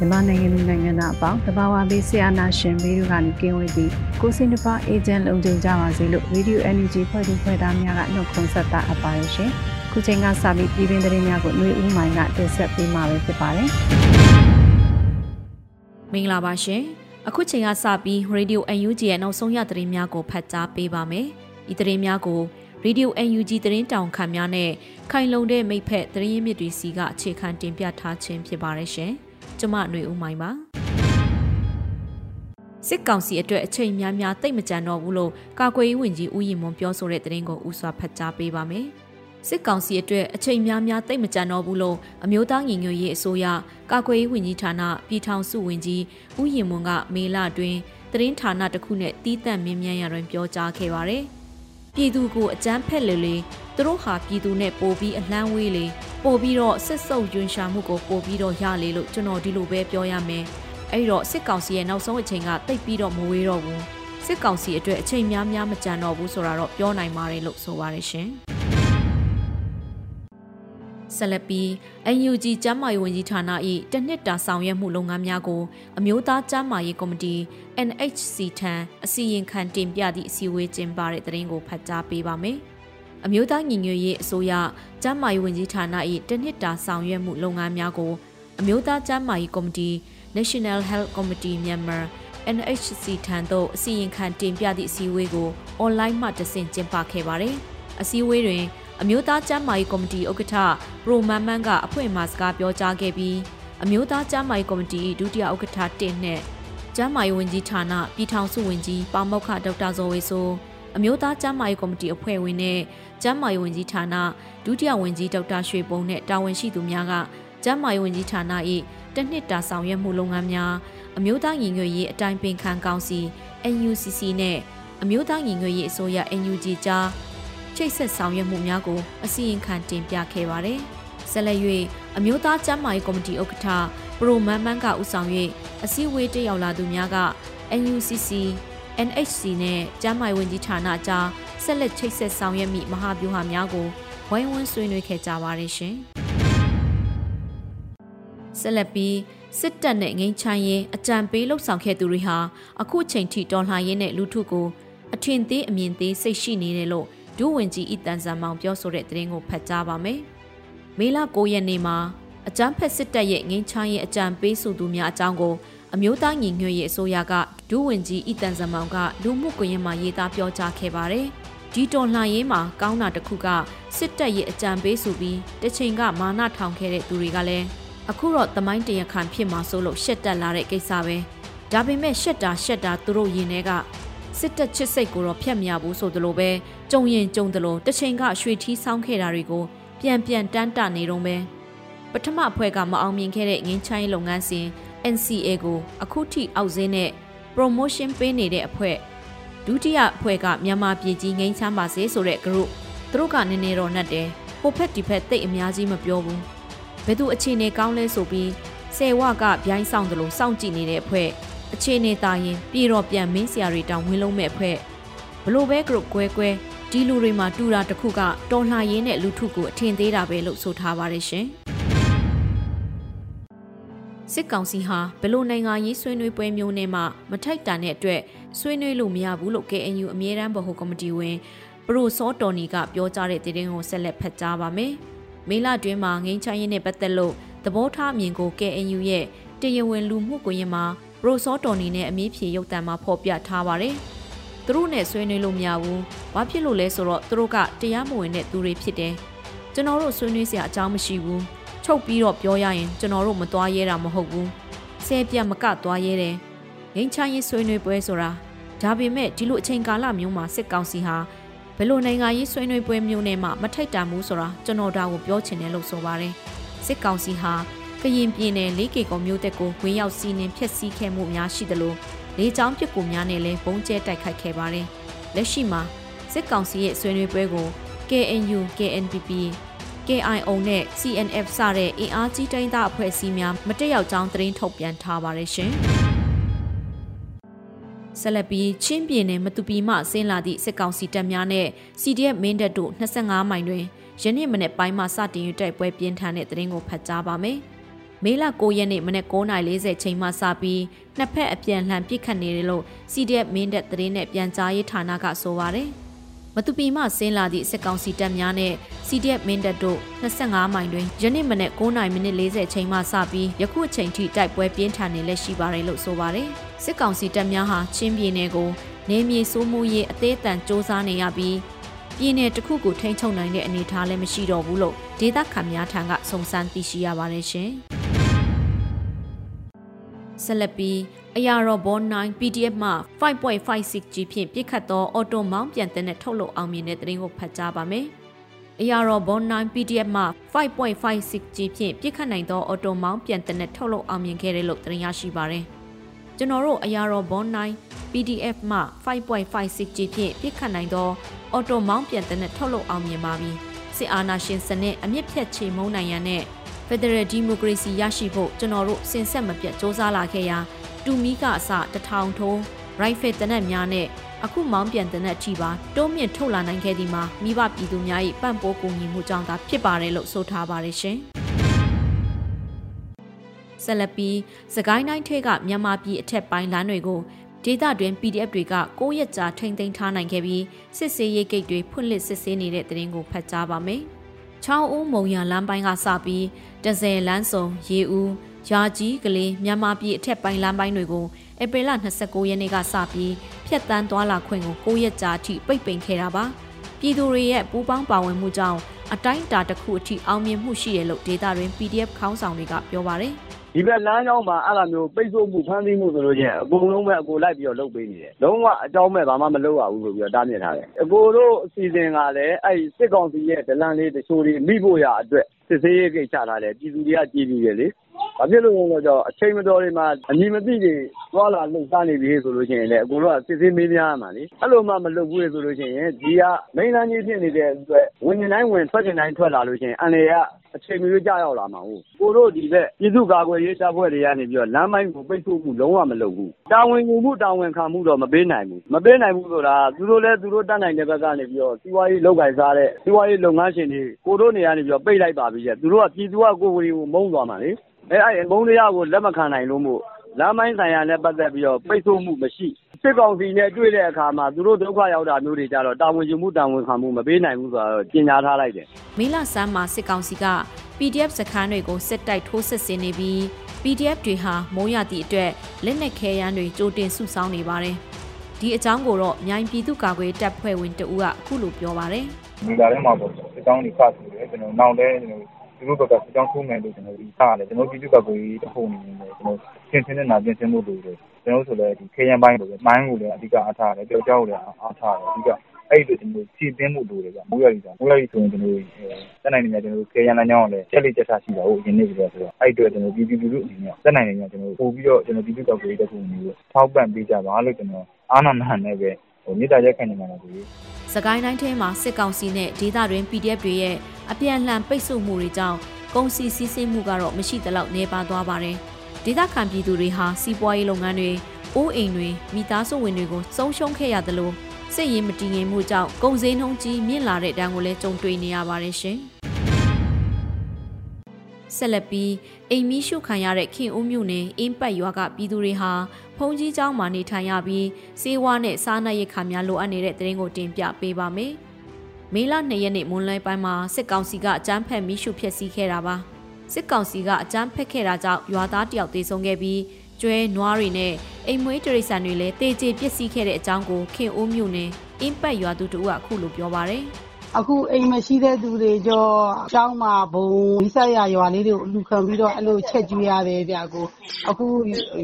မြန်မာနိုင်ငံလူနိုင်ငံသားအပေါင်းတဘာဝဘေးဆရာနာရှင်ဘေးတို့ကနေကင်းဝေးပြီးကိုစင်တပါအေဂျင့်လုံခြုံကြပါစေလို့ Radio Energy ဖွဲ့သူဖွဲ့သားများကနှုတ်ခွန်းဆက်တာအပါရရှင်။ခုချိန်ကစပြီးပြည်တွင်းသတင်းများကိုຫນွေဦးမိုင်ကတင်ဆက်ပေးမှာဖြစ်ပါတယ်။မင်္ဂလာပါရှင်။အခုချိန်ကစပြီး Radio UNG ရဲ့နောက်ဆုံးရသတင်းများကိုဖတ်ကြားပေးပါမယ်။ဒီသတင်းများကို Radio UNG သတင်းတောင်ခံများနဲ့ခိုင်လုံတဲ့မိဖက်သတင်းရင်းမြစ်တွေစီကအခြေခံတင်ပြထားခြင်းဖြစ်ပါတယ်ရှင်။ ကျမຫນွေဦးမိုင်းပါစစ်ကောင်စီအတွက်အချိန်များများတိတ်မကြံတော့ဘူးလို့ကာကွယ်ရေးဝန်ကြီးဦးရင်မွန်ပြောဆိုတဲ့သတင်းကိုဥစွာဖတ်ကြားပေးပါမယ်စစ်ကောင်စီအတွက်အချိန်များများတိတ်မကြံတော့ဘူးလို့အမျိုးသားညီညွတ်ရေးအစိုးရကာကွယ်ရေးဝန်ကြီးဌာနပြည်ထောင်စုဝန်ကြီးဦးရင်မွန်ကမေလတွင်သတင်းဌာနတစ်ခုနဲ့တီးတန့်မြင်းမြန်းရတွင်ပြောကြားခဲ့ပါတယ် ပြည်သူကိုအကြမ်းဖက်လေလေသူတို့ဟာပြည်သူနဲ့ပိုပြီးအလန်းဝေးလေပိုပြီးတော့စစ်စုပ်ယွန်ရှာမှုကိုပိုပြီးတော့ရလေလို့ကျွန်တော်ဒီလိုပဲပြောရမယ်အဲ့တော့စစ်ကောင်စီရဲ့နောက်ဆုံးအချိန်ကတိတ်ပြီးတော့မဝေးတော့ဘူးစစ်ကောင်စီအတွက်အချိန်များများမကြံတော့ဘူးဆိုတာတော့ပြောနိုင်ပါတယ်လို့ဆိုပါတယ်ရှင် ဆက်လက်ပြီး NUG ကျန်းမာရေးဝန်ကြီးဌာန၏တနှစ်တာဆောင်ရွက်မှုလုပ်ငန်းများကိုအမျိုးသားကျန်းမာရေးကော်မတီ NHC ထံအစီရင်ခံတင်ပြသည့်အစည်းအဝေးကျင်းပတဲ့တဲ့ရင်ကိုဖတ်ကြားပေးပါမယ်။အမျိုးသားညီညွတ်ရေးအစိုးရကျန်းမာရေးဝန်ကြီးဌာန၏တနှစ်တာဆောင်ရွက်မှုလုပ်ငန်းများကိုအမျိုးသားကျန်းမာရေးကော်မတီ National Health Committee Myanmar NHC ထံသို့အစီရင်ခံတင်ပြသည့်အစည်းအဝေးကိုအွန်လိုင်းမှတဆင့်ကျင်းပခဲ့ပါတယ်။အစည်းအဝေးတွင် အမျိုးသားကျန်းမာရေးကော်မတီဥက္ကဋ္ဌပရိုမန်မန်ကအဖွင့်မှာစကားပြောကြားခဲ့ပြီးအမျိုးသားကျန်းမာရေးကော်မတီဒုတိယဥက္ကဋ္ဌတင်နှင့်ကျန်းမာရေးဝန်ကြီးဌာနပြည်ထောင်စုဝန်ကြီးပေါမောက္ခဒေါက်တာဇော်ဝေဆိုးအမျိုးသားကျန်းမာရေးကော်မတီအဖွဲ့ဝင်နဲ့ကျန်းမာရေးဝန်ကြီးဌာနဒုတိယဝန်ကြီးဒေါက်တာရွှေပုံနဲ့တာဝန်ရှိသူများကကျန်းမာရေးဝန်ကြီးဌာန၏တနှစ်တာဆောင်ရွက်မှုလုပ်ငန်းများအမျိုးသားညီညွတ်ရေးအတိုင်းပင်ခံကောင်စီ NUCC နဲ့အမျိုးသားညီညွတ်ရေးအစိုးရ NUG ကြား ချိတ်ဆက်ဆောင်ရွက်မှုများကိုအစီရင်ခံတင်ပြခဲ့ပါတယ်။ဆက်လက်၍အမျိုးသားကျန်းမာရေးကော်မတီဥက္ကဋ္ဌပရိုမန်မန်ကဦးဆောင်၍အစည်းအဝေးတက်ရောက်လာသူများက NUCC NHC နဲ့ကျန်းမာရေးဝန်ကြီးဌာနကြားဆက်လက်ချိတ်ဆက်ဆောင်ရွက်မိမဟာဗျူဟာများကိုဝိုင်းဝန်းဆွေးနွေးခဲ့ကြပါတယ်ရှင်။ဆက်လက်ပြီးစစ်တပ်နဲ့ငိမ့်ချမ်းရေးအကြံပေးလှုပ်ဆောင်ခဲ့သူတွေဟာအခုချိန်ထိတော်လှန်ရေးနဲ့လူထုကိုအထင်သေးအမြင်သေးစိတ်ရှိနေတယ်လို့ ဒုဝန်ကြီးဤတန်ဇံမောင်ပြောဆိုတဲ့သတင်းကိုဖတ်ကြားပါမယ်။မေလ9ရက်နေ့မှာအကြမ်းဖက်စစ်တပ်ရဲ့ငိမ့်ချမ်းရေးအကြံပေးဆိုသူများအကြောင်းကိုအမျိုးသားညီညွတ်ရေးအစိုးရကဒုဝန်ကြီးဤတန်ဇမောင်ကလူမှုကွန်ရက်မှာရေးသားပြောကြားခဲ့ပါတယ်။ဒီတော်လှန်ရေးမှာကောင်းတာတစ်ခုကစစ်တပ်ရဲ့အကြံပေးဆိုပြီးတချိန်ကမာနထောင်ခဲ့တဲ့သူတွေကလည်းအခုတော့သမိုင်းတရခံဖြစ်မှာဆိုလို့ရှက်တက်လာတဲ့ကိစ္စပဲ။ဒါပေမဲ့ရှက်တာရှက်တာသူတို့ရင်ထဲက စစ်တပ်ချစ်စိတ်ကိုတော့ဖျက်မရဘူးဆိုသလိုပဲကြုံရင်ကြုံသလိုတချိန်ကရွှေထီးဆောင်းခဲ့တာတွေကိုပြန်ပြန်တန်းတနေတော့ပဲပထမအဖွဲ့ကမအောင်မြင်ခဲ့တဲ့ငင်းချိုင်းလုပ်ငန်းစဉ် NCA ကိုအခုထိအောက်စင်းနဲ့ promotion ပေးနေတဲ့အဖွဲ့ဒုတိယအဖွဲ့ကမြန်မာပြည်ကြီးငိမ်းချမ်းပါစေဆိုတဲ့ group သူတို့ကနည်းနည်းတော့နှက်တယ်ဟိုဖက်ဒီဖက်တိတ်အများကြီးမပြောဘူးဘယ်သူအခြေအနေကောင်းလဲဆိုပြီးဆယ်ဝကဗျိုင်းဆောင်တယ်လို့စောင့်ကြည့်နေတဲ့အဖွဲ့ အခြေအနေတာရင်ပြည်တော့ပြန်မင်းစရာတွေတောင်ဝင်လုံးမဲ့အဖွဲ့ဘလို့ပဲ group ကွဲကွဲဒီလူတွေမှာတူတာတခုကတော်လှန်ရေးနဲ့လူထုကိုအထင်သေးတာပဲလို့ဆိုထားပါတယ်ရှင်စစ်ကောင်စီဟာဘလို့နိုင်ငံရေးဆွေးနွေးပွဲမျိုးနဲ့မှမထိုက်တန်တဲ့အတွက်ဆွေးနွေးလို့မရဘူးလို့ KNU အမြဲတမ်းဗဟိုကော်မတီဝင်ပရိုစောတော်နီကပြောကြားတဲ့သတင်းကိုဆက်လက်ဖတ်ကြားပါမယ်။မေလတွင်မှာငိမ်းချမ်းရေးနဲ့ပတ်သက်လို့သဘောထားအမြင်ကို KNU ရဲ့တရားဝင်လူမှုကွန်ရက်မှာ ပရိုစောတော်နီနဲ့အမည်ဖြေရုပ်သံမှာဖော်ပြထားပါတယ်။သူတို့နဲ့ဆွေးနွေးလို့မရဘူး။ဘာဖြစ်လို့လဲဆိုတော့သူတို့ကတရားမဝင်တဲ့သူတွေဖြစ်တယ်။ကျွန်တော်တို့ဆွေးနွေးစရာအကြောင်းမရှိဘူး။ချုပ်ပြီးတော့ပြောရရင်ကျွန်တော်တို့မသွားရဲတာမဟုတ်ဘူး။ဆဲပြတ်မကသွားရဲတယ်။ငိမ်းချမ်းရေးဆွေးနွေးပွဲဆိုတာဒါပေမဲ့ဒီလိုအချိန်ကာလမျိုးမှာစစ်ကောင်စီဟာဘယ်လိုနိုင်ငံရေးဆွေးနွေးပွဲမျိုးနဲ့မှမထိုက်တန်ဘူးဆိုတာကျွန်တော်ဒါကိုပြောချင်တယ်လို့ဆိုပါတယ်စစ်ကောင်စီဟာ ကရင်ပြည်နယ်လေးကေကုံမျိုးတက်ကိုဝင်ရောက်စီးနှင်ဖျက်ဆီးခဲ့မှုများရှိသလိုလေးချောင်းပစ်ကူများနဲ့လည်းပုံကျဲတိုက်ခိုက်ခဲ့ပါတယ်လက်ရှိမှာစစ်ကောင်စီရဲ့ဆွေးနွေးပွဲကို KNU KNPP KIO နဲ့ CNF စတဲ့အင်အားကြီးတိုင်းသားအဖွဲ့အစည်းများမတက်ရောက်ကြောင်းသတင်းထုတ်ပြန်ထားပါတယ်ရှင်။ဆက်လက်ပြီးချင်းပြည်နယ်မတူပီမှဆင်းလာသည့်စစ်ကောင်စီတပ်များနဲ့ CDF မင်းတပ်တို့25မိုင်တွင်ယနေ့မနေ့ပိုင်းမှစတင်ယူတိုက်ပွဲပြင်းထန်တဲ့တရင်ကိုဖတ်ကြားပါမယ်။ မေလ9ရက်နေ့မနေ့9:40ချိန်မှစပြီးနှစ်ဖက်အပြန်လှန်ပစ်ခတ်နေတယ်လို့ CDF မင်းတပ်တရင်နဲ့ပြန်ကြားရေးဌာနကဆိုပါတယ်။မတူပီမှဆင်းလာသည့်စစ်ကောင်စီတပ်များနဲ့ CDF မင်းတပ်တို့25မိုင်တွင်ယနေ့မနေ့9:40မိနစ်40ချိန်မှစပြီးယခုအချိန်ထိတိုက်ပွဲပြင်းထန်နေလက်ရှိပါတယ်လို့ဆိုပါတယ်။စစ်ကောင်စီတပ်များဟာချင်းပြည်နယ်ကိုနေမြေစိုးမှုရေးအသေးအတန်စ조사နေရပြီးပြည်နယ်တစ်ခုကိုထိန်းချုပ်နိုင်တဲ့အနေအထားလည်းမရှိတော့ဘူးလို့ဒေသခံများထံကစုံစမ်းသိရှိရပါတယ်ရှင်။ ဆက်လက်ပြီးအရာတော်ဘော9 PDF မှ 5.56G ဖြင့်ပြစ်ခတ်သောအော်တိုမောင်းပြန်တဲ့ထုတ်လုပ်အောင်မြင်တဲ့သတင်းကိုဖတ်ကြားပါမယ်။အရာတော်ဘော9 PDF မှ 5.56G ဖြင့်ပြစ်ခတ်နိုင်သောအော်တိုမောင်းပြန်တဲ့ထုတ်လုပ်အောင်မြင်ခဲ့တယ်လို့သတင်းရရှိပါရယ်။ကျွန်တော်တို့အရာတော်ဘော9 PDF မှ 5.56G ဖြင့်ပြစ်ခတ်နိုင်သောအော်တိုမောင်းပြန်တဲ့ထုတ်လုပ်အောင်မြင်ပါပြီ။စစ်အာဏာရှင်စနစ်အမြင့်ဖြတ်ချေမှုန်းနိုင်ရန်နဲ့ ဖက်ဒရယ်ဒီမိုကရေစီရရှိဖို့ကျွန်တော်တို့စင်ဆက်မပြတ်စ조사လာခဲ့ရာတူမီကအစတထောင်ထုံးရိုက်ဖယ်တနက်များနဲ့အခုမောင်းပြန်တနက်ထိပါတိုးမြင့်ထုတ်လာနိုင်ခဲ့ဒီမှာမိဘပြည်သူများ၏ပံ့ပိုးကူညီမှုကြောင့်သာဖြစ်ပါတယ်လို့ဆိုထားပါတယ်ရှင်။ဆက်လက်ပြီးစကိုင်းတိုင်းထဲကမြန်မာပြည်အထက်ပိုင်းလမ်းတွေကိုဒေသတွင် PDF တွေက9ရက်ကြာထိမ့်သိမ်းထားနိုင်ခဲ့ပြီးစစ်ဆေးရေးဂိတ်တွေဖွင့်လှစ်စစ်ဆေးနေတဲ့တဲ့ရင်ကိုဖတ်ကြားပါမယ်။ ချောင်းဦးမုံရလမ်းပိုင်းကစပြီးတဇယ်လမ်းစုံရေဦးယာကြီးကလေးမြန်မာပြည်အထက်ပိုင်းလမ်းပိုင်းတွေကိုဧပြီလ29ရက်နေ့ကစပြီးဖျက်တမ်းသွားလာခွင့်ကို9ရက်ကြာအထိပိတ်ပင်ခဲ့တာပါပြည်သူတွေရဲ့ပူးပေါင်းပါဝင်မှုကြောင့်အတိုင်းအတာတစ်ခုအထိအောင်မြင်မှုရှိရလို့ဒေတာတွင် PDF ခေါင်းဆောင်တွေကပြောပါတယ် ဒီဘက်လမ်းကြောင်းမှာ အဲ့လိုမျိုး ပိတ်ဆို့မှု ဖမ်းဆီးမှုဆိုလို့ချင်းအကုန်လုံးပဲ အကိုလိုက်ပြီးတော့ လုပ်ပေးနေတယ် လုံးဝအကြောင်းမဲ့ ဘာမှမလုပ်ရဘူးဆိုပြီးတော့ တားမြစ်ထားတယ် အကိုတို့ အစီအစဉ်ကလည်း အဲ့စစ်ကောင်စီရဲ့ ဒလန်လေးတချို့တွေ မိဖို့ရအတွက် စစ်ဆေးရေးကိစ္စထားတယ် ပြည်သူတွေက ကြည်ပြီးရလေ ဘာဖြစ်လို့လဲဆိုတော့ အချိန်မတော်တွေမှာ အမည်မသိတွေ သွားလာလှုပ်ရှားနေပြီဆိုလို့ရှိရင်လည်း အကုန်လုံးကစစ်ဆေးမေးမြန်းရမှာလေ အဲ့လိုမှ မလုပ်ဘူးဆိုလို့ရှိရင် ဒီကမိန်းလန်းကြီးဖြစ်နေတဲ့အတွက် ဝင်နေတိုင်းဝင် ထွက်နေတိုင်း ထွက်လာလို့ရှိရင် အန်လေက အချိန်မရွေးကြရောက်လာမှာဟုတ်ကိုတို့ဒီဘက်ပြည်သူ့ကာကွယ်ရေးတပ်ဖွဲ့တွေကနေပြီးတော့လမ်းပိုင်းကိုပိတ်ဆို့မှုလုံးဝမလုပ်ဘူးတာဝန်ယူမှုတာဝန်ခံမှုတော့မပေးနိုင်ဘူးမပေးနိုင်ဘူးဆိုတာသူတို့လည်းသူတို့တတ်နိုင်တဲ့ဘက်ကနေပြီးတော့စီးပွားရေးလုပ်ကိုင်စားတဲ့စီးပွားရေးလုပ်ငန်းရှင်တွေကိုတို့နေရာနေပြီးတော့ပိတ်လိုက်ပါပြီကျသူတို့ကပြည်သူကကိုယ်ကိုယ်ကိုမုန်းသွားမှာလေအဲအဲ့မုန်းတရားကိုလက်မခံနိုင်လို့မို့လမ်းပိုင်းဆိုင်ရာနဲ့ပတ်သက်ပြီးတော့ပိတ်ဆို့မှုမရှိ စစ်ကောင်စီနဲ့တွေ့တဲ့အခါမှာသူတို့ဒုက္ခရောက်တာမျိုးတွေကြတော့တာဝန်ယူမှုတာဝန်ခံမှုမပေးနိုင်ဘူးဆိုတော့ကြေညာထားလိုက်တယ်။မီလာဆန်းမှာစစ်ကောင်စီက PDF စခန်းတွေကိုစစ်တိုက်ထိုးစစ်ဆင်နေပြီး PDF တွေဟာမိုးရသည့်အတွက်လက်နက်ခဲယမ်းတွေကြိုတင်စုဆောင်းနေပါတယ်။ဒီအကြောင်းကိုတော့မြိုင်ပြည်သူ့ကာကွယ်တပ်ဖွဲ့ဝင်တဦးကအခုလိုပြောပါတယ်။ဒီလာထဲမှာပေါ့စစ်တောင်းတွေဖတ်ပြီးတယ်ကျွန်တော်နောက်လဲကျွန်တော်သူတို့ဘက်ကစစ်တောင်းထိုးမယ်လို့ကျွန်တော်ဒီစားတယ်ကျွန်တော်ပြည်သူ့ကာကွယ်ရေးတပ်ဖွဲ့ဝင်တွေကျွန်တော်ပြင်ဆင်နေတာပြင်ဆင်မှုတွေ ကျွန်တော်ဆိုလည်းဒီခေယံပိုင်းကိုလည်းမိုင်းကိုလည်းအဓိကအားထားတယ်ကြောက်ကြောက်ကိုလည်းအားထားတယ်အဓိကအဲ့ဒီကျွန်တော်ဖြည့်တင်းမှုလိုတယ်ဗျမိုးရည်ဆိုမိုးရည်ဆိုရင်ကျွန်တော်တက်နိုင်နေများကျွန်တော်ခေယံလမ်းကြောင်းကိုလည်းချက်လေးချက်ထားရှိတာဟုတ်ရင်းနေပြီဆိုတော့အဲ့အတွက်ကျွန်တော်ပြည်ပြည်လူလူအနေနဲ့တက်နိုင်နေများကျွန်တော်ပို့ပြီးတော့ကျွန်တော်ပြည်သူ့ကောက်ွယ်ရေးတပ်ဖွဲ့မျိုးထောက်ပံ့ပေးကြပါလို့ကျွန်တော်အားနာနာနဲ့ပဲဟိုမြေတားရက်ခံနေမှာလားဒီစကိုင်းတိုင်းထဲမှာစစ်ကောင်စီနဲ့ဒေသတွင်း PDF တွေရဲ့အပြန်အလှန်ပိတ်ဆို့မှုတွေကြောင့်ကုန်စည်စည်းစိမ်မှုကတော့မရှိသလောက်နေပါသွားပါတယ် ဒေသခံပြည်သူတွေဟာစီးပွားရေးလုပ်ငန်းတွေအိုးအိမ်တွေမိသားစုဝင်တွေကိုဆုံးရှုံးခဲ့ရသလိုစစ်ရေးမတည်ငြိမ်မှုကြောင့်ကုန်စည်နှုန်းကြီးမြင့်လာတဲ့တန်းကိုလည်းကြုံတွေ့နေရပါတယ်ရှင်။ဆက်လက်ပြီးအိမ်မီးရှုခံရတဲ့ခင်ဦးမြို့နယ်အင်းပတ်ရွာကပြည်သူတွေဟာဖုန်ကြီးကျောင်းမှာနေထိုင်ရပြီးစေဝါနဲ့စားနပ်ရိက္ခာများလိုအပ်နေတဲ့တရင်ကိုတင်ပြပေးပါမယ်။မေလ2ရက်နေ့မွန်းလွဲပိုင်းမှာစစ်ကောင်စီကအကြမ်းဖက်မိရှုဖျက်ဆီးခဲ့တာပါ စစ်ကောင်စီကအကြမ်းဖက်ခဲ့တာကြောင့်ရွာသားတယောက်သေဆုံးခဲ့ပြီးကျွဲနွားတွေနဲ့အိမ်မွေးတရိษံတွေလည်းတေကျေပျက်စီးခဲ့တဲ့အကြောင်းကိုခင်အိုးမြို့နယ်အင်းပတ်ရွာသူတို့ကအခုလိုပြောပါရယ်အခုအိမ်မရှိတဲ့သူတွေကြောအကြောင်းမှာဘုံဝိဆရရွာလေးတွေကိုလူခံပြီးတော့အဲ့လိုချက်ကျွေးရတယ်ဗျာကိုအခု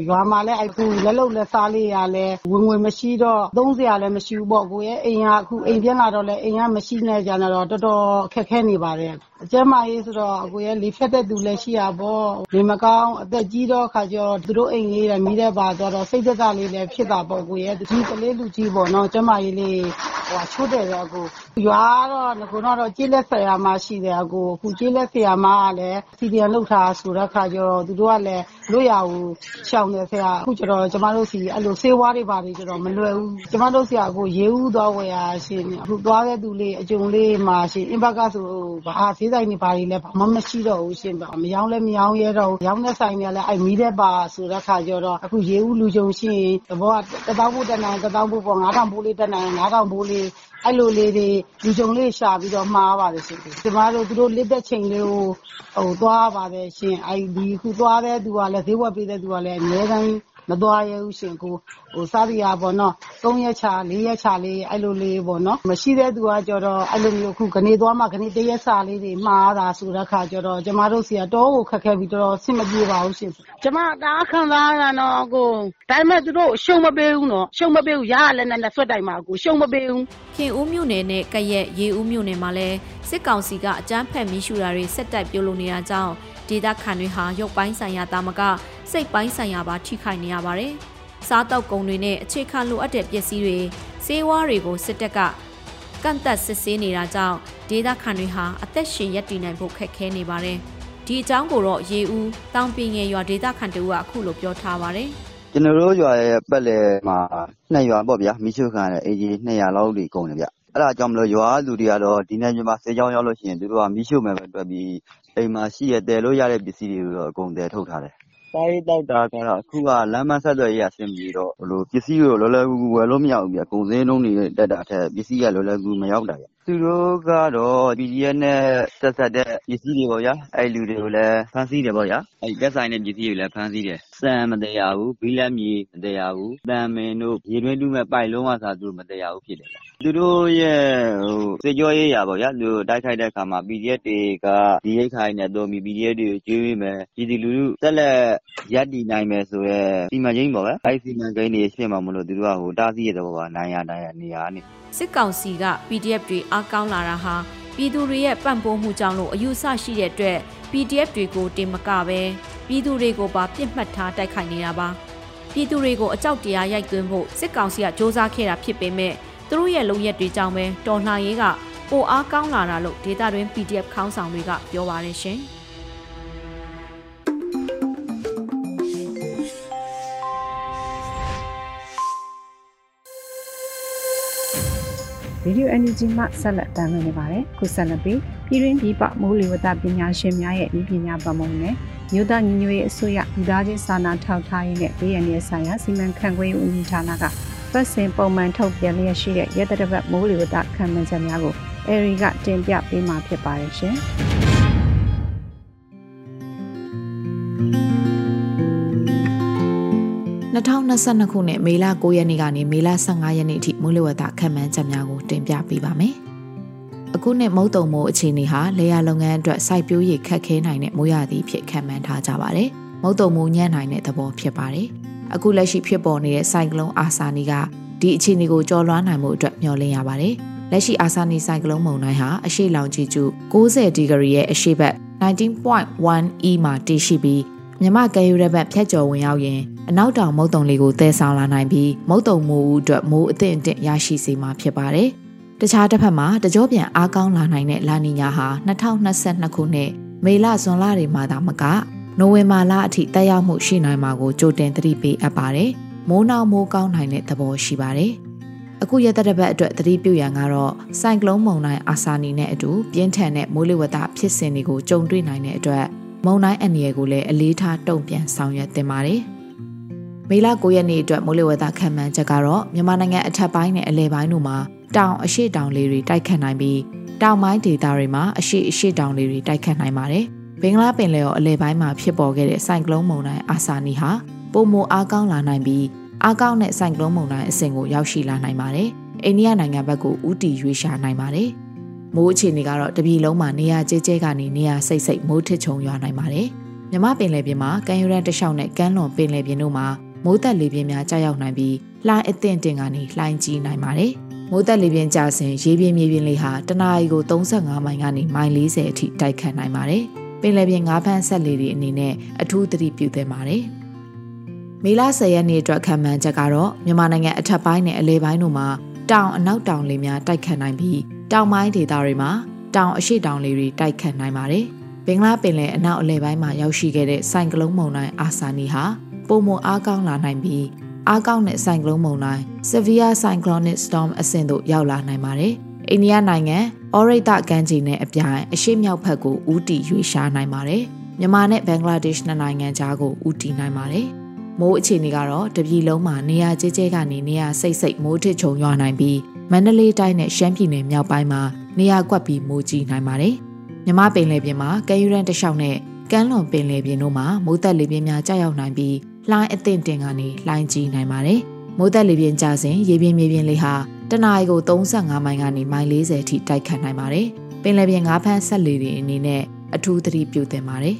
ရွာမှာလည်းအခုလက်လုံလက်စားလေးရလဲဝင်ဝင်မရှိတော့သုံးစရာလည်းမရှိဘူးပေါ့ကိုရဲ့အိမ်ကအခုအိမ်ပြန်လာတော့လဲအိမ်ကမရှိနေကြတော့တော်တော်အခက်ခဲနေပါတယ် ကျမ်းမာရေးဆိုတော့ အကိုရဲ့လေဖြတ်တဲ့သူလည်း ရှိရပေါ့လေမကောင်း အသက်ကြီးတော့ခါကျတော့ သူတို့အိမ်လေးလည်းမိတဲ့ပါတော့ စိတ်သက်သာလေးလည်း ဖြစ်တာပေါ့ကိုရဲ့ဒီကလေး လူကြီးပေါ့နော် ကျမ်းမာရေးလေးဟိုချိုးတယ်တော့ကိုရွာတော့ငကုတော့ကြေးလက်ဆရာမ ရှိတယ်အကိုအခုကြေးလက်ဆရာမကလည်းစီဒီယန်လောက်ထားဆိုတဲ့ခါကျတော့ သူတို့ကလည်း လွတ်ရဘူးရှောင်တယ်ဆရာအခုကျတော့ ကျမတို့စီအဲ့လို ဆေးဝါးတွေပါတွေကျတော့ မလွယ်ဘူး ကျမတို့ဆရာကိုရေးဦးတော့ဝယ်ရရှင်အခုသွားတဲ့သူလေး အကြုံလေးမှာရှင်အင်ဘကဆို ဘာဆေးဆိုင်တွေဘာတွေလဲဘာမှမရှိတော့ဘူးရှင်မရောင်းလဲမရောင်းရဲတော့ရောင်းတဲ့ဆိုင်တွေလည်းအဲ့မီးတဲ့ပါဆိုတဲ့ခါကျတော့အခုရေးဦးလူကြုံရှိရင်တဘောကတသောဖို့တက်နိုင်တသောဖို့ပေါ့9000ဘိုးလေးတက်နိုင်9000ဘိုးလေးအဲ့လိုလေးတွေလူကြုံလေးရှာပြီးတော့မှားပါတယ်ရှင်ကျမတို့သူတို့လစ်တဲ့ချိန်လေးကိုဟိုသွားပါတယ်ရှင်အဲ့ဒီခုသွားတဲ့သူကလည်းဈေးဝယ်ပေးတဲ့သူကလည်းအများကြီး မသွားရဘူးရှင်ကိုဟိုစားရပေါ့နော်၃ရက်ချ၄ရက်ချလေးအဲ့လိုလေးပေါ့နော်မရှိတဲ့သူကကြတော့အဲ့လိုမျိုးခုကနေသွားမှကနေတရက်စာလေးတွေမှားတာဆိုတဲ့ခါကြတော့ကျမတို့စီကတော့ကိုခက်ခဲပြီးတော့ဆင်မပြေပါဘူးရှင်ကျမတားခံစားရတော့ကိုဒါပေမဲ့သူတို့ရှုံမပေးဘူးနော်ရှုံမပေးဘူးရရလည်းနဲ့ဆွတ်တိုင်မှာကိုရှုံမပေးဘူးခင်ဦးမြို့နယ်နဲ့ကရက်ရေဦးမြို့နယ်မှာလည်းစစ်ကောင်စီကအကြမ်းဖက်မိရှူတာတွေဆက်တိုက်ပြုလုပ်နေတာကြောင့်ဒေသခံတွေဟာရုပ်ပိုင်းဆိုင်ရာတာမက စိတ်ပိုင်းဆိုင်ရာပါထိခိုက်နေရပါတယ်။စားတောက်ကုန်တွေနဲ့အခြေခံလိုအပ်တဲ့ပစ္စည်းတွေစေဝါတွေကိုစစ်တပ်ကကန့်သက်စစ်ဆေးနေတာကြောင့်ဒေသခံတွေဟာအသက်ရှင်ရပ်တည်နိုင်ဖို့ခက်ခဲနေပါတယ်။ဒီအကြောင်းကိုတော့ရေဦးတောင်ပင်ငယ်ရွာဒေသခံတို့ကအခုလိုပြောထားပါတယ်။ကျွန်တော်တို့ရွာရဲ့ပတ်လည်မှာနှစ်ရွာပေါ့ဗျာမိရှုခံတဲ့အေဂျီ200လောက်တွေကုန်တယ်ဗျအဲ့ဒါကြောင့်မလို့ရွာလူတွေကတော့ဒီနယ်မြေမှာဆေးကြောင်းရောက်လို့ရှိရင်သူတို့ကမိရှုမယ်ပဲတွက်ပြီးအိမ်မှာရှိရတည်လို့ရတဲ့ပစ္စည်းတွေကိုတော့အကုန်တည်ထုတ်ထားတယ် စားရေးသောက်တာကတော့ အခုက လမ်းပန်းဆက်သွယ်ရေးက အဆင်မပြေတော့ ပစ္စည်းကို လွယ်လွယ်ကူကူ ဝယ်လို့မရဘူးဗျ။ကုန်ဈေးနှုန်းတွေတက်တာထက် ပစ္စည်းက လွယ်လွယ်ကူကူ မရောက်တာဗျ။ သူတို့ကတော့ PDF နဲ့ ဆက်စပ်တဲ့ ပစ္စည်းတွေပေါ့ဗျာ။အဲဒီလူတွေကိုလည်း ဖမ်းဆီးတယ်ပေါ့ဗျာ။သက်ဆိုင်တဲ့ ပစ္စည်းတွေကိုလည်း ဖမ်းဆီးတယ်။ဆန်မသယ်ရဘူး။ဘိလပ်မြေ မသယ်ရဘူး။သံပင်တို့ ရေတွင်းတူးမယ့် ပိုက်လုံးကအစ သူတို့ မသယ်ရဘူး ဖြစ်တယ်ဗျ။သူတို့ရဲ့ စစ်ကြောရေးရာပေါ့ဗျာ။သူတို့ တိုက်ခိုက်တဲ့အခါမှာ PDF တွေက ဒီရိက္ခာတွေနဲ့သုံးပြီး PDF တွေကို ကျွေးပေးမယ်။ပြည်သူလူထု ဆက်လက် ရပ်တည်နိုင်မယ်ဆိုတဲ့ စီမံကိန်းပေါ့ဗျာ။အဲဒီ စီမံကိန်းတွေ ဖြစ်မှာမို့လို့ သူတို့က တားဆီးတဲ့သဘောပါ။နိုင်ရာနိုင်ရာနေရာကနေ။စစ်ကောင်စီက PDF တွေအားကောင်းလာတာဟာပြည်သူတွေရဲ့ပံ့ပိုးမှုကြောင့်လို့အယူဆရှိတဲ့အတွက် PDF တွေကိုတင်မကပဲပြည်သူတွေကိုပါပြစ်မှတ်ထားတိုက်ခိုက်နေတာပါ။ပြည်သူတွေကိုအကြောက်တရားရိုက်သွင်းဖို့စစ်ကောင်စီကစ조사ခဲ့တာဖြစ်ပေမဲ့သူတို့ရဲ့လုံရက်တွေကြောင့်ပဲတော်လှန်ရေးကပိုအားကောင်းလာတာလို့ဒေတာတွင် PDF ခေါင်းဆောင်တွေကပြောပါတယ်ရှင်။ ရေဒီယို NUG မှဆက်လက်တင်ပြနေပါတယ်ခုဆက်လက်ပြီးပြည်တွင်းပြည်ပမိုးလေဝသပညာရှင်များရဲ့ဤပညာပမုံနဲ့မြို့သားညီညွတ်ရေးအစိုးရလူသားချင်းစာနာထောက်ထားရေးနဲ့ပြည်ရည်ဆိုင်ရာစီမံခန့်ခွဲရေးဦးစီးဌာနကပတ်စဉ်ပုံမှန်ထုတ်ပြန်လျက်ရှိတဲ့ရဲတရပတ်မိုးလေဝသခံမှန်းချက်များကိုအေရီကတင်ပြပေးမှာဖြစ်ပါတယ်ရှင်။ 2022ခုနှစ်မေလ9ရက်နေ့ကနေမေလ15ရက်နေ့အထိမိုးလေဝသခန့်မှန်းချက်များကိုတင်ပြပေးပါမယ်။အခုနှစ်မုတ်တုံမိုးအခြေအနေဟာလေယာလုပ်ငန်းအတွက်စိုက်ပျိုးရေးခက်ခဲနိုင်တဲ့မိုးရာသီဖြစ်ခန့်မှန်းထားကြပါတယ်။မုတ်တုံမိုးညံ့နိုင်တဲ့သဘောဖြစ်ပါတယ်။အခုလက်ရှိဖြစ်ပေါ်နေတဲ့စိုက်ကလုန်းအာဆာနီကဒီအခြေအနေကိုကျော်လွှားနိုင်မှုအတွက်မျှော်လင့်ရပါတယ်။လက်ရှိအာဆာနီဆိုင်ကလုန်းမုန်တိုင်းဟာအရှိလောင်ကြီးကျ90ဒီဂရီရဲ့အရှိဘက်19.1 E မှာတည်ရှိပြီး မြမကဲယူတဲ့ဘက်ဖြတ်ကျော်ဝင်ရောက်ရင်အနောက်တောင်မုတ်တုံလေးကိုတည်ဆောင်လာနိုင်ပြီးမုတ်တုံမိုးဦးအတွက်မိုးအသင့်အင့်ရရှိစေမှာဖြစ်ပါတယ်။တခြားတစ်ဖက်မှာတကြောပြန်အားကောင်းလာနိုင်တဲ့လာနီညာဟာ2022ခုနှစ်မေလဇွန်လတွေမှာသာမကနိုဝင်ဘာလအထိတက်ရောက်မှုရှိနိုင်မှာကိုကြိုတင်သတိပေးအပ်ပါတယ်။မိုးနောက်မိုးကောင်းနိုင်တဲ့သဘောရှိပါတယ်။အခုရတဲ့ဘက်အတွက်သတိပြုရန်ကတော့ဆိုင်ကလုန်းမုန်တိုင်းအာဆာနီနဲ့အတူပြင်းထန်တဲ့မိုးလေဝသဖြစ်စဉ်တွေကိုကြုံတွေ့နိုင်တဲ့အတွက် မုန်တိုင်းအန္တရာယ်ကိုလည်းအလေးထားတုံ့ပြန်ဆောင်ရွက်သင့်ပါတယ်။မေလ9ရက်နေ့အတွက်မိုးလေဝသခန့်မှန်းချက်ကတော့မြန်မာနိုင်ငံအထက်ပိုင်းနဲ့အလယ်ပိုင်းတို့မှာတောင်အရှိတောင်လေတွေတိုက်ခတ်နိုင်ပြီးတောင်ပိုင်းဒေသတွေမှာအရှိအရှိတောင်လေတွေတိုက်ခတ်နိုင်ပါတယ်။ဘင်္ဂလားပင်လယ်ော်အလဲပိုင်းမှာဖြစ်ပေါ်ခဲ့တဲ့ဆိုင်ကလုန်းမုန်တိုင်းအာဆာနီဟာပုံမအားကောင်းလာနိုင်ပြီးအားကောင်းတဲ့ဆိုင်ကလုန်းမုန်တိုင်းအဆင့်ကိုရောက်ရှိလာနိုင်ပါတယ်။အိန္ဒိယနိုင်ငံဘက်ကိုဥတီရွေးရှာနိုင်ပါတယ်။ မိုးအခြေအနေကတော့တပြည်လုံးမှာနေရာကျဲကျဲကနေနေရာစိတ်စိတ်မိုးထစ်ချုံရွာနိုင်ပါတယ်။မြမပင်လယ်ပြင်မှာကမ်းရိုးတန်းတစ်လျှောက်နဲ့ကမ်းလွန်ပင်လယ်ပြင်တို့မှာမိုးသက်လေပြင်းများကြာရောက်နိုင်ပြီးလှိုင်းအသင့်တင်ကနေလှိုင်းကြီးနိုင်ပါတယ်။မိုးသက်လေပြင်းကျစဉ်ရေပြင်းမြေပြင်းလေးဟာတနအီကို35မိုင်ကနေမိုင်40အထိတိုက်ခတ်နိုင်ပါတယ်။ပင်လယ်ပြင်ငါးဖမ်းဆက်လေတွေအနေနဲ့အထူးသတိပြုသင့်ပါတယ်။မေလ10ရက်နေ့အတွက်ခံမှန်းချက်ကတော့မြန်မာနိုင်ငံအထက်ပိုင်းနဲ့အလဲပိုင်းတို့မှာတောင်အနောက်တောင်လေများတိုက်ခတ်နိုင်ပြီး တောင်ပိုင်းဒေသတွေမှာတောင်အရှိတောင်လေတွေတိုက်ခတ်နိုင်ပါတယ်။ဘင်္ဂလားပင်လယ်အနောက်အလဲပိုင်းမှာရောက်ရှိခဲ့တဲ့ဆိုင်ကလုန်းမုန်တိုင်းအာဆာနီဟာပုံမအားကောင်းလာနိုင်ပြီးအားကောင်းတဲ့ဆိုင်ကလုန်းမုန်တိုင်း Severe Cyclonic Storm အဆင့်သို့ရောက်လာနိုင်ပါတယ်။အိန္ဒိယနိုင်ငံအော်ရိတ်တကမ်းခြေနဲ့အပြိုင်အရှေ့မြောက်ဘက်ကိုဦးတည်ရွေ့ရှားနိုင်ပါတယ်။မြန်မာနဲ့ဘင်္ဂလားဒေ့ရှ်နိုင်ငံကြားကိုဦးတည်နိုင်ပါတယ်။မိုးအခြေအနေကတော့တပြည်လုံးမှာနေရာကျဲကျဲကနေနေရာစိတ်စိတ်မိုးထစ်ချုံရွာနိုင်ပြီး မန္တလေးတိုင်းနဲ့ရှမ်းပြည်နယ်မြောက်ပိုင်းမှာနေရာကွက်ပြီးမိုးကြီးနိုင်ပါတယ်။မြမပင်လယ်ပြင်မှာကဲယူရန်တလျှောက်နဲ့ကမ်းလွန်ပင်လယ်ပြင်တို့မှာမိုးသက်လေပြင်းများကြာရောက်နိုင်ပြီးလှိုင်းအသင့်တင်ကနေလှိုင်းကြီးနိုင်ပါတယ်။မိုးသက်လေပြင်းကျစဉ်ရေပြင်းမြေပြင်းလေးဟာတနအီကို35မိုင်ကနေမိုင်40အထိတိုက်ခတ်နိုင်ပါတယ်။ပင်လယ်ပြင်ငါးဖမ်းဆက်လေတွေအနေနဲ့အထူးသတိပြုသင့်ပါတယ်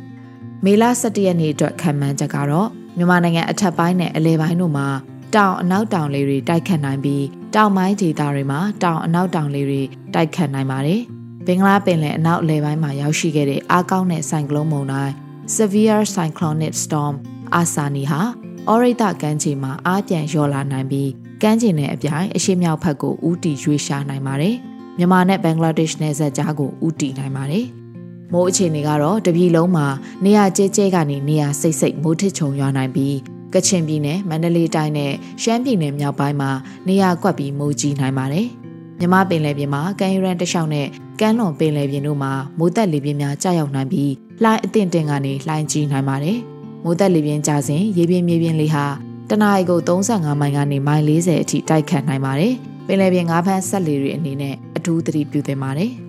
။မေလ17ရက်နေ့အတွက်ခံမှန်းချက်ကတော့မြန်မာနိုင်ငံအထက်ပိုင်းနဲ့အလဲပိုင်းတို့မှာ တောင်အနောက်တောင်လေတွေတိုက်ခတ်နိုင်ပြီးတောင်ပိုင်းဒေသတွေမှာတောင်အနောက်တောင်လေတွေတိုက်ခတ်နိုင်ပါတယ်။ဘင်္ဂလားပင်လယ်အနောက်အလဲပိုင်းမှာရောက်ရှိခဲ့တဲ့အားကောင်းတဲ့ဆိုင်ကလုန်းမုန်တိုင်း Severe Cyclonic Storm အာဆာနီဟာအော်ရိတ်တကမ်းခြေမှာအားပြန်လျော့လာနိုင်ပြီးကမ်းခြေနဲ့အပြိုင်အရှေ့မြောက်ဘက်ကိုဦးတည်ရွေ့ရှားနိုင်ပါတယ်။မြန်မာနဲ့ဘင်္ဂလားဒေ့ရှ်နယ်စပ်ကြားကိုဦးတည်နိုင်ပါတယ်။မိုးအခြေအနေကတော့တပြည်လုံးမှာနေရာကျဲကျဲကနေနေရာစိတ်စိတ်မိုးထစ်ချုံရွာနိုင်ပြီး ကချင်ပြည်နယ်မန္တလေးတိုင်းနဲ့ရှမ်းပြည်နယ်မြောက်ပိုင်းမှာနေရာကွက်ပြီးမိုးကြီးနိုင်ပါတယ်။မြမပင်လယ်ပြင်မှာကမ်းရိုးတန်းတစ်လျှောက်နဲ့ကမ်းလွန်ပင်လယ်ပြင်တို့မှာမိုးသက်လေပြင်းများကြာရောက်နိုင်ပြီးလှိုင်းအသင့်တင်ကနေလှိုင်းကြီးနိုင်ပါတယ်။မိုးသက်လေပြင်းကျစဉ်ရေပြင်းမြေပြင်းလေးဟာတနအီကို35မိုင်ကနေမိုင်40အထိတိုက်ခတ်နိုင်ပါတယ်။ပင်လယ်ပြင်ငါးဖမ်းဆက်လေတွေအနေနဲ့အထူးသတိပြုသင့်ပါတယ်။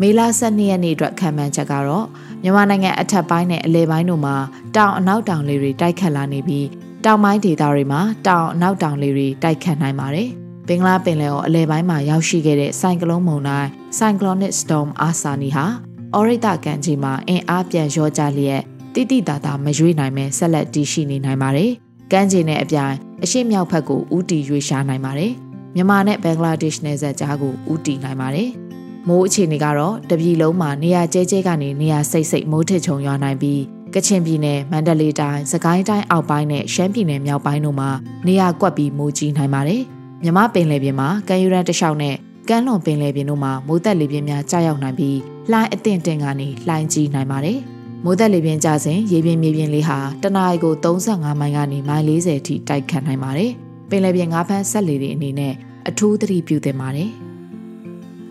မေလ12ရက်နေ့အတွက်ခံမှန်းချက်ကတော့မြန်မာနိုင်ငံအထက်ပိုင်းနဲ့အလဲပိုင်းတို့မှာတောင်အနောက်တောင်လေတွေတိုက်ခတ်လာနေပြီးတောင်ပိုင်းဒေသတွေမှာတောင်အနောက်တောင်လေတွေတိုက်ခတ်နိုင်ပါတယ်။ဘင်္ဂလားပင်လယ်ော်အလဲပိုင်းမှာရောက်ရှိခဲ့တဲ့ဆိုင်ကလုန်းမုန်တိုင်း Cyclonic Storm Asani ဟာအော်ရိတကန်ကြီးမှာအင်အားပြန်လျော့ကျလျက်တိတိတသာမရွေးနိုင်မဲဆက်လက်တည်ရှိနေနိုင်ပါတယ်။ကမ်းခြေနဲ့အပြိုင်အရှိမြောက်ဘက်ကိုဥတီရွေးရှားနိုင်ပါတယ်။မြန်မာနဲ့ဘင်္ဂလားဒေ့ရှ်နယ်စပ်ကြားကိုဥတီနိုင်ပါတယ်။ မိုးအခြေအနေကတော့တပြည်လုံးမှာနေရာကျဲကျဲကနေနေရာစိတ်စိတ်မိုးထစ်ချုံရွာနိုင်ပြီးကချင်ပြည်နယ်မန္တလေးတိုင်းစကိုင်းတိုင်းအောက်ပိုင်းနဲ့ရှမ်းပြည်နယ်မြောက်ပိုင်းတို့မှာနေရာကွက်ပြီးမိုးကြီးနိုင်ပါတယ်။မြမပင်လယ်ပြင်မှာကမ်းယူရန်တလျှောက်နဲ့ကမ်းလွန်ပင်လယ်ပြင်တို့မှာမိုးသက်လေပြင်းများကြာရောက်နိုင်ပြီးလှိုင်းအသင့်တင်ကနေလှိုင်းကြီးနိုင်ပါတယ်။မိုးသက်လေပြင်းကျစဉ်ရေပြင်းမြေပြင်းလေးဟာတနအီကို35မိုင်ကနေမိုင်40အထိတိုက်ခတ်နိုင်ပါတယ်။ပင်လယ်ပြင်ငါးဖမ်းဆက်လေတွေအနေနဲ့အထူးသတိပြုသင့်ပါတယ်။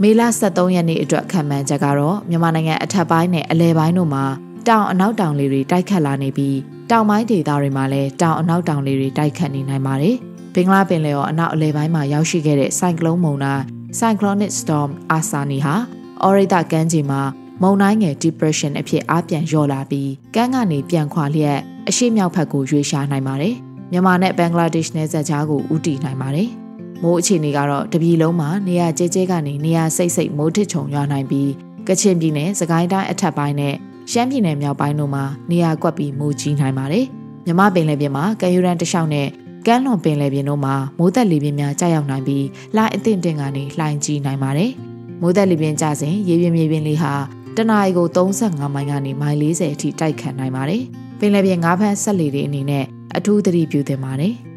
မေလ23ရက်နေ့အတွက်ခံမှန်းချက်ကတော့မြန်မာနိုင်ငံအထက်ပိုင်းနဲ့အလဲပိုင်းတို့မှာတောင်အနောက်တောင်လေတွေတိုက်ခတ်လာနေပြီးတောင်ပိုင်းဒေသတွေမှာလည်းတောင်အနောက်တောင်လေတွေတိုက်ခတ်နေနိုင်ပါတယ်။ဘင်္ဂလားပင်လယ်ော်အနောက်အလဲပိုင်းမှာရောက်ရှိခဲ့တဲ့ဆိုင်ကလုန်းမုန်တိုင်း Cyclonic Storm Asani ဟာအော်ရိတကမ်းခြေမှာမုန်တိုင်းငယ် depression အဖြစ်အားပြန်လျော့လာပြီးကမ်းကနေပြန်ခွာလျက်အရှိမြောက်ဘက်ကိုရွေ့ရှားနိုင်ပါတယ်။မြန်မာနဲ့ဘင်္ဂလားဒေ့ရှ်နယ်စပ်ကြားကိုဦးတည်နိုင်ပါတယ်။ မိုးအခြေအနေကတော့တပြည်လုံးမှာနေရာကျဲကျဲကနေနေရာစိတ်စိတ်မိုးထစ်ချုံရွာနိုင်ပြီးကချင်ပြည်နယ်စကိုင်းတိုင်းအထက်ပိုင်းနဲ့ရှမ်းပြည်နယ်မြောက်ပိုင်းတို့မှာနေရာကွက်ပြီးမိုးကြီးနိုင်ပါတယ်။မြမပင်လယ်ပြင်မှာကမ်းယူရန်တလျှောက်နဲ့ကမ်းလွန်ပင်လယ်ပြင်တို့မှာမိုးသက်လေပြင်းများကြာရောက်နိုင်ပြီးလှိုင်းအသင့်တင်ကနေလှိုင်းကြီးနိုင်ပါတယ်။မိုးသက်လေပြင်းကျစဉ်ရေပြင်းမြေပြင်းလေးဟာတနအီကို35မိုင်ကနေမိုင်40အထိတိုက်ခတ်နိုင်ပါတယ်။ပင်လယ်ပြင်ငါးဖမ်းဆက်လေတွေအနေနဲ့အထူးသတိပြုသင့်ပါတယ်။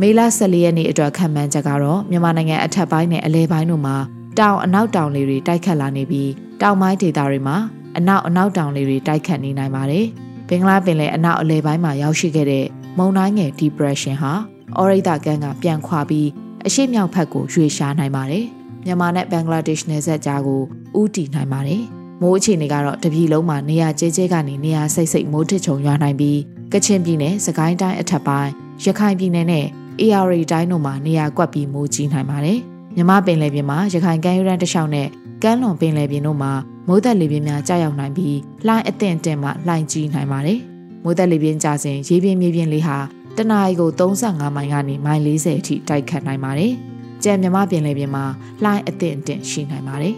မေလ14ရက်နေ့အတွက်ခံမှန်းချက်ကတော့မြန်မာနိုင်ငံအထက်ပိုင်းနဲ့အလဲပိုင်းတို့မှာတောင်အနောက်တောင်လေတွေတိုက်ခတ်လာနေပြီးတောင်ပိုင်းဒေသတွေမှာအနောက်အနောက်တောင်လေတွေတိုက်ခတ်နေနိုင်ပါတယ်။ဘင်္ဂလားပင်လယ်အနောက်အလဲပိုင်းမှာရောက်ရှိခဲ့တဲ့မုန်တိုင်းငယ် depression ဟာအော်ရိတာကန်ကပြန်ခွာပြီးအရှိမြောက်ဘက်ကိုရွေ့ရှားနိုင်ပါတယ်။မြန်မာနဲ့ဘင်္ဂလားဒေ့ရှ်နယ်စပ်ကြားကိုဥတီနိုင်ပါတယ်။မိုးအခြေအနေကတော့တပြည်လုံးမှာနေရာကျဲကျဲကနေနေရာစိတ်စိတ်မိုးထစ်ချုံရွာနိုင်ပြီးကချင်ပြည်နယ်၊စကိုင်းတိုင်းအထက်ပိုင်း၊ရခိုင်ပြည်နယ်နဲ့ AR တိုင်းတို့မှာနေရာကွက်ပြီးမိုးကြီးနိုင်ပါတယ်မြမပင်လယ်ပြင်မှာရခိုင်ကမ်းရိုးတန်းတစ်လျှောက်နဲ့ကမ်းလွန်ပင်လယ်ပြင်တို့မှာမိုးသက်လေပြင်းများကြာရောက်နိုင်ပြီးလှိုင်းအသင့်အင့်မှလှိုင်းကြီးနိုင်ပါတယ်မိုးသက်လေပြင်းကြစဉ်ရေပြင်းမြေပြင်းလေးဟာတနအီကို35မိုင်ကနေမိုင်40အထိတိုက်ခတ်နိုင်ပါတယ်ကြံမြမပင်လယ်ပြင်မှာလှိုင်းအသင့်အင့်ရှိနိုင်ပါတယ်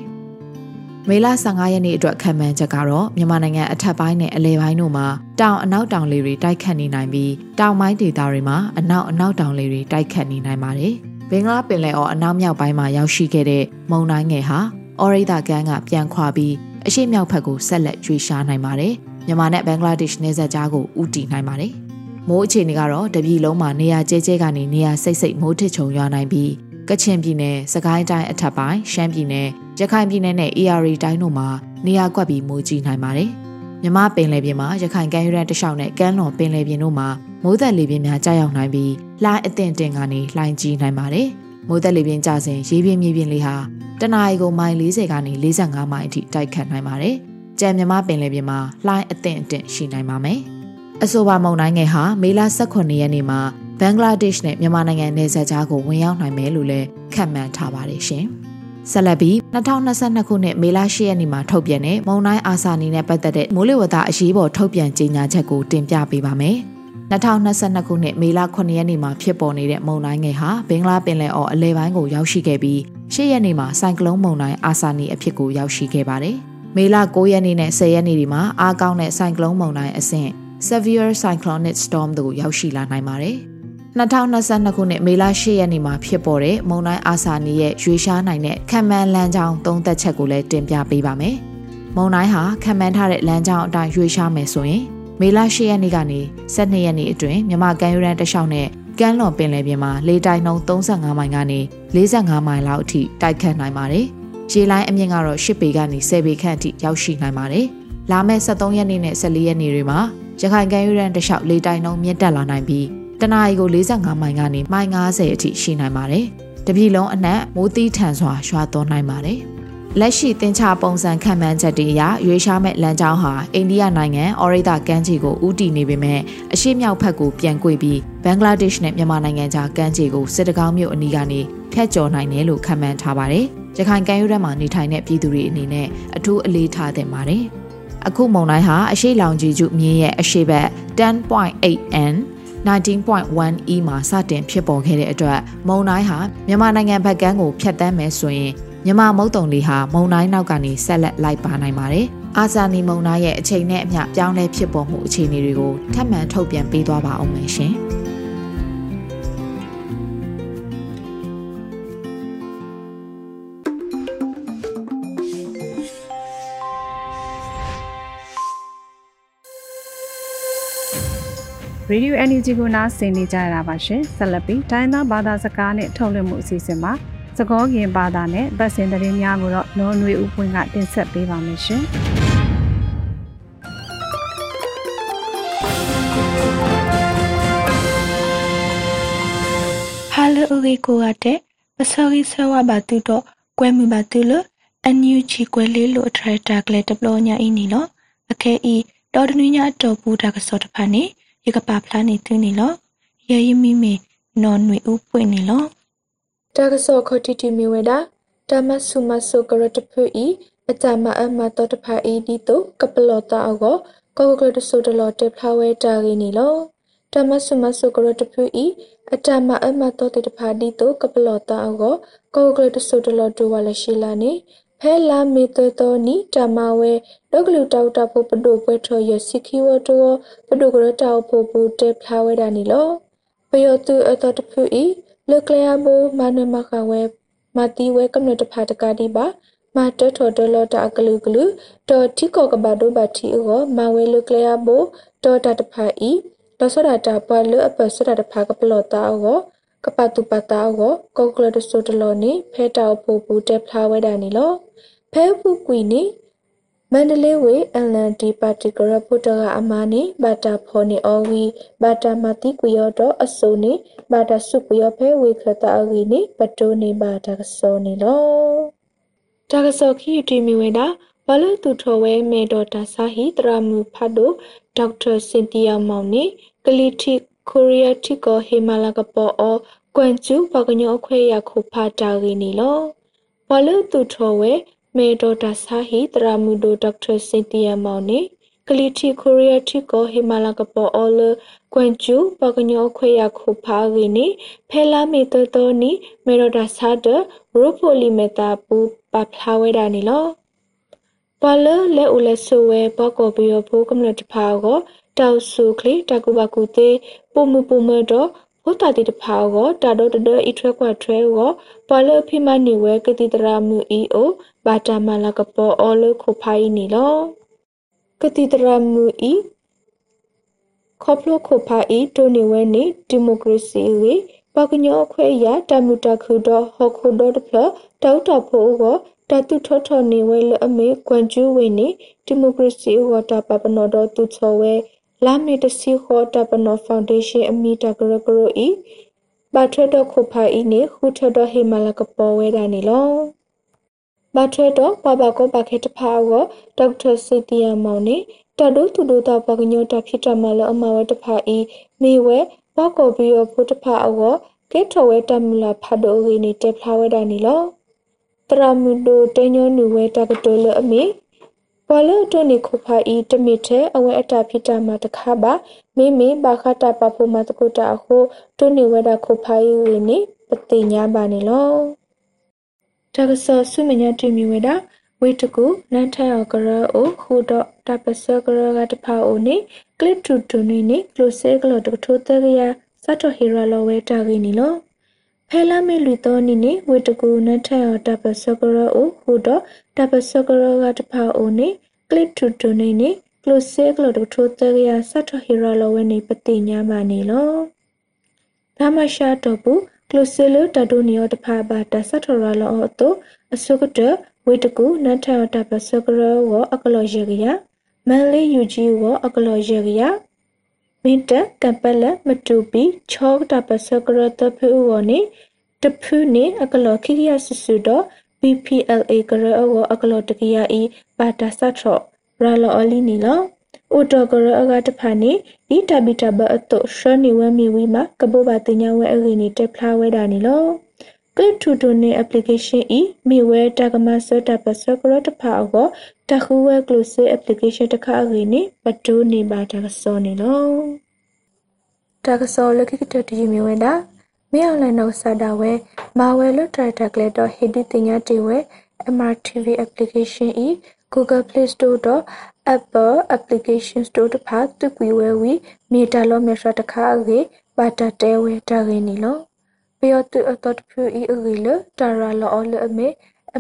မေလ15ရက်နေ့အတွက်ခံမှန်းချက်ကတော့မြန်မာနိုင်ငံအထက်ပိုင်းနဲ့အလယ်ပိုင်းတို့မှာတောင်အနောက်တောင်လေတွေတိုက်ခတ်နေနိုင်ပြီးတောင်ပိုင်းဒေသတွေမှာအနောက်အနောက်တောင်လေတွေတိုက်ခတ်နေနိုင်ပါတယ်။ဘင်္ဂလားပင်လယ်အော်အနောက်မြောက်ပိုင်းမှာရောက်ရှိခဲ့တဲ့မုန်တိုင်းငယ်ဟာအော်ရိတာကန်ကပြန်ခွာပြီးအရှိမြောက်ဘက်ကိုဆက်လက်ရွေ့ရှားနိုင်ပါတယ်။မြန်မာနဲ့ဘင်္ဂလားဒေ့ရှ်နယ်စပ်ကြားကိုဦးတည်နိုင်ပါတယ်။မိုးအခြေအနေကတော့တပြည်လုံးမှာနေရာကျဲကျဲကနေနေရာစိတ်စိတ်မိုးထစ်ချုံရွာနိုင်ပြီးကချင်ပြည်နယ်၊စကိုင်းတိုင်းအထက်ပိုင်း၊ရှမ်းပြည်နယ်၊ ရခိုင်ပြည်နယ်နဲ့ AR တိုင်းတို့မှာနေရာကွက်ပြီးမိုးကြီးနိုင်ပါတယ်။မြမပင်လယ်ပြင်မှာရခိုင်ကမ်းရိုးတန်းတစ်လျှောက်နဲ့ကမ်းလွန်ပင်လယ်ပြင်တို့မှာမိုးသက်လေပြင်းများကြာရောက်နိုင်ပြီးလှိုင်းအသင့်တင်ကနေလှိုင်းကြီးနိုင်ပါတယ်။မိုးသက်လေပြင်းကျစဉ်ရေပြင်းမြေပြင်းလေးဟာတနအီကိုမိုင်40ကနေ45မိုင်အထိတိုက်ခတ်နိုင်ပါတယ်။ကြံမြမပင်လယ်ပြင်မှာလှိုင်းအသင့်အင့်ရှိနိုင်ပါမယ်။အဆိုပါမုန်တိုင်းငယ်ဟာမေလ18ရက်နေ့မှာဘင်္ဂလားဒေ့ရှ်နဲ့မြန်မာနိုင်ငံနယ်စပ်ကြားကိုဝင်ရောက်နိုင်မယ်လို့လည်းခန့်မှန်းထားပါတယ်ရှင်။ ဆက်လက်ပြီး2022ခုနှစ်မေလ10ရက်နေ့မှာထုတ်ပြန်တဲ့မုန်တိုင်းအာဆာနီနဲ့ပတ်သက်တဲ့မိုးလေဝသအရေးပေါ်ထုတ်ပြန်ကြေညာချက်ကိုတင်ပြပေးပါမယ်။2022ခုနှစ်မေလ9ရက်နေ့မှာဖြစ်ပေါ်နေတဲ့မုန်တိုင်းငယ်ဟာဘင်္ဂလားပင်လယ်အော်အလဲပိုင်းကိုရောက်ရှိခဲ့ပြီး10ရက်နေ့မှာဆိုင်ကလုန်းမုန်တိုင်းအာဆာနီအဖြစ်ကိုရောက်ရှိခဲ့ပါတယ်။မေလ9ရက်နေ့နဲ့10ရက်နေ့ဒီမှာအားကောင်းတဲ့ဆိုင်ကလုန်းမုန်တိုင်းအဆင့် severe cyclonic storm တို့ရောက်ရှိလာနိုင်ပါတယ်။ 2022ခုနှစ်မေလ10ရက်နေ့မှာဖြစ်ပေါ်တဲ့မုန်တိုင်းအာဆာနီရဲ့ရွေရှားနိုင်တဲ့ခံမှန်းလမ်းကြောင်းသုံးသက်ချက်ကိုလည်းတင်ပြပေးပါမယ်။မုန်တိုင်းဟာခံမှန်းထားတဲ့လမ်းကြောင်းအတိုင်းရွေရှားမယ်ဆိုရင်မေလ10ရက်နေ့ကနေ12ရက်နေ့အတွင်းမြမကမ်းရိုးတန်းတစ်လျှောက်နဲ့ကမ်းလွန်ပင်လယ်ပြင်မှာလေတိုက်နှုန်း35မိုင်ကနေ45မိုင်လောက်အထိတိုက်ခတ်နိုင်ပါတယ်။ရေလိုင်းအမြင့်ကတော့10ပေကနေ10ပေခန့်အထိရောက်ရှိနိုင်ပါတယ်။လာမယ့်23ရက်နေ့နဲ့14ရက်နေ့တွေမှာရခိုင်ကမ်းရိုးတန်းတစ်လျှောက်လေတိုက်နှုန်းမြင့်တက်လာနိုင်ပြီး တနအီကို45မိုင်ကနေမိုင်90အထိရှိနိုင်ပါတယ်။တပြည်လုံးအနှံ့မိုးသီးထန်စွာရွာသွန်းနိုင်ပါတယ်။လက်ရှိတင်ချပုံစံခံမှန်းချက်တွေအရရွေးရှားမဲ့လမ်းကြောင်းဟာအိန္ဒိယနိုင်ငံအော်ရိတာကမ်းခြေကိုဦးတည်နေပေမဲ့အရှေ့မြောက်ဘက်ကိုပြန်ကွေ့ပြီးဘင်္ဂလားဒေ့ရှ်နဲ့မြန်မာနိုင်ငံကြားကမ်းခြေကိုစစ်တကောင်းမြို့အနီးကနေဖျက်ကျော်နိုင်တယ်လို့ခန့်မှန်းထားပါတယ်။ရခိုင်ကမ်းရိုးတန်းမှာနေထိုင်တဲ့ပြည်သူတွေအနေနဲ့အထူးအလေးထားသင့်ပါတယ်။အခုမုံတိုင်းဟာအရှိလောင်ကြီးကျမြင်းရဲ့အရှိဘက် 10.8n 19.1E မှာစတင်ဖြစ်ပေါ်ခဲ့တဲ့အတွက်မုန်တိုင်းဟာမြန်မာနိုင်ငံဘက်ကမ်းကိုဖျက်ဆီးမယ်ဆိုရင်မြန်မာမုတ်တုံလေးဟာမုန်တိုင်းနောက်ကနေဆက်လက်လိုက်ပါနိုင်ပါတယ်။အာဇာနီမုန်တိုင်းရဲ့အချိန်နဲ့အမျှပြောင်းလဲဖြစ်ပေါ်မှုအခြေအနေတွေကိုထပ်မံထုတ်ပြန်ပေးသွားပါအောင်မယ်ရှင်။ Radio Energy ကိုနားဆင်နေကြရတာပါရှင်ဆက်လက်ပြီးတိုင်းသားဘာသာစကားနဲ့ထုတ်လွှင့်မှုအစီအစဉ်မှာစကောခင်ဘာသာနဲ့ဗတ်စင်သတင်းများကိုတော့နော်နွေဦးပွင့်ကတင်ဆက်ပေးပါမယ်ရှင်ဟာလူရီကိုရတဲ့ပစောရီဆဝဘာတူတော့ကွဲမှုဘာတူလို့အန်ယူချီကွဲလေးလို့ထရက်တာကလေးတပလို့ညာအင်းနီနော်အခဲဤတော်တနည်းညာတော်ပူတာကစောတဖာနေ ရကပါဖလားနေသူနေလောရဲရမိမေနော်နွေဥပွင့်နေလောတာကစောခတိတိမီဝဒတမဆုမဆုကရတဖူဤအတမအမတော်တဖာဤဒီတုကပလောတာအောကောကောကရတဆုတလောတေဖလာဝဲတာရင်းနေလောတမဆုမဆုကရတဖူဤအတမအမတော်တေတဖာဒီတုကပလောတာအောကောကောကရတဆုတလောဒူဝါလရှိလာနေ ဖဲလာမေတတော်နီတမဝဲဒုကလူတောက်တာဖို့ပဒုပွဲထော်ရစီခီဝတောပဒုကရတောက်ဖို့ပူတေဖလာဝဲတာနီလောပယောတုအတတဖူဤလကလျာဘိုမနမခဝဲမတီဝဲကမ္နတဖာတကတိပါမတထော်တလောတာကလူကလူတော်တိကောကဘာဒိုဘာတီအောမဝဲလကလျာဘိုတော်တတဖာဤလောစရတာပလအပစရတဖာကပလောတာအော ကပတုပတာအောကောကလတဆိုတလောနေဖဲတောက်ဖို့ပူတေဖလာဝဲတာနီလောဖဲဖူကွီနီမန္တလေးဝေအလန်တီပါတီကရပုတကအမာနီဘာတာဖောနီအောဝီဘာတာမတိကွီယောတော့အစုံနီဘာတာစုကွီယောဖဲဝေခတာအဝီနီပတိုနီဘာတာကစောနီလောတာကစောခီတီမီဝေတာဘလတူထော်ဝဲမေဒေါ်တာဆာဟီတရာမူဖတ်တို့ဒေါက်တာစင်တီယာမောင်နီကလီတီကိုရီးယားတိကိုဟေမာလာကပေါ်အောကွမ်ကျူပကညောခွဲရခုဖာတာရင်းနီလောဘလတုထောဝဲမေဒေါ်တာဆာဟီတရာမူဒိုဒေါက်တာစင်တီယာမောင်နေကလီတီ ကိုရီးယားတိကိုဟေမာလာကပေါ်အောလကွမ်ကျူပကညောခွဲရခုဖာရင်းနီဖဲလာမေတောတောနီမေဒေါ်တာဆာဒရိုဖိုလီမေတာ ပူပဖလာဝဲတာနီလောပလလဲဦးလဲဆိုဝဲဘကောဘီယောဖိုကမ္လတဖာကိုတောက်ဆုခလီတကူဘကူတေပုံမပုံမတော့ဘုတာတိတဖာကိုတာတော့တဒဤထွဲကွာထွဲကိုပလဖိမနေဝဲကတိတရာမူအီအိုဘာတာမလာကပေါ်အော်လခုဖိုင်းနီလောကတိတရာမူအီခေါပလိုခိုဖာအီတိုနေဝဲနေဒီမိုကရေစီဝေပကညောခွဲရတမူတခုတော့ဟခုတော့တဖလတောက်တော့ဖို့ကို တတုထောထောနေဝဲလအမေကွန်ကျူးဝေနေဒီမိုကရေစီဝတာပပနောတော့သူချောဝဲလာမီတစီခေါ်တပနောဖောင်ဒေးရှင်းအမီတကရကရိုဤဘာထရတော့ခုဖိုင်ဤနေခုထတော့ဟေမလာကပေါ်ဝဲတာနေလောဘာထရတော့ပပကောပခေတဖာကိုဒေါက်တာစီတီယာမောင်နေတဒုသူဒုတာပကညောတဖြစ်တမလအမဝတဖာဤမေဝဲဘောကောဘီယောဖုတဖာအောကဲထော်ဝဲတမလာဖတ်တော့ရင်းနေတက်ဖလာဝဲတာနေလော တရမူဒိုတညောနူဝဲတကတိုလအမီပေါ်လို့တုန်နေခုဖာဤတမီထဲအဝဲအတာဖြစ်တာမှာတခါပါမိမိဘာခတာပဖို့မှာတကုတာအခုတုန်နေဝဲတာခုဖာဤရင်းနေပတိညာပါနေလောတကဆောဆုမညာတိမီဝဲတာဝေတကူနန်ထဲအကရအိုခုတော့တပစကရကတဖာအိုနေကလစ်တူတူနေနေကလိုဆေကလောတကထိုးတကရစတ်တော်ဟီရာလောဝဲတာကင်းနီလော ဖဲလာမေလူတော်နိနေဝေတကူနထရတပစကရအိုဟူတော့တပစကရကတဖာအိုနေကလစ်ထူတူနေနေကလုဆေကလတထိုတရရဆတ်ထဟီရာလောဝဲနေပတိညာမနေလောဘာမရှာတော့ဘူးကလုဆေလတဒိုနီယောတဖာဘာတဆတ်ထရာလောအတုအစုကတဝေတကူနထရတပစကရဝအကလောရေကရမန်လေးယူဂျီဝအကလောရေကရ မင်းတကပလမတူပီချောကတပစကရတဖူဝနေတဖူနေအကလောခိရဆဆူတော့ BPLA ကရအဝအကလောတကရဤပါတာဆတ်ထောရာလောအလီနီလောအိုတိုကရအကတဖာနေဤတဘီတဘအတုရှနီဝမီဝီမှာကဘောဘာတင်ညာဝဲအရီနီတက်ဖလာဝဲတာနီလောကလစ်ထူတူနေ application ဤမိဝဲတကမဆ တာပစကရတဖာအောတခုဝဲ close application တခါအရီနီပတိုးနေပါတကစောနေလောတကစောလခိကတတီမီဝဲတာမေအွန်လိုင်းနောက်စာတာဝဲမာဝဲလွတ်တရတကလက်တော့ဟေဒီတင်ညာတီဝဲ MRTV application e Google Play Store တော့ Apple Application Store တဖာသူကွေဝဲဝီမီတာလောမီထတခါအေပါတတဲဝဲတာရင်းနီလောပြောသူအတော်တဖူဤအေလတာရာလောအလအမေ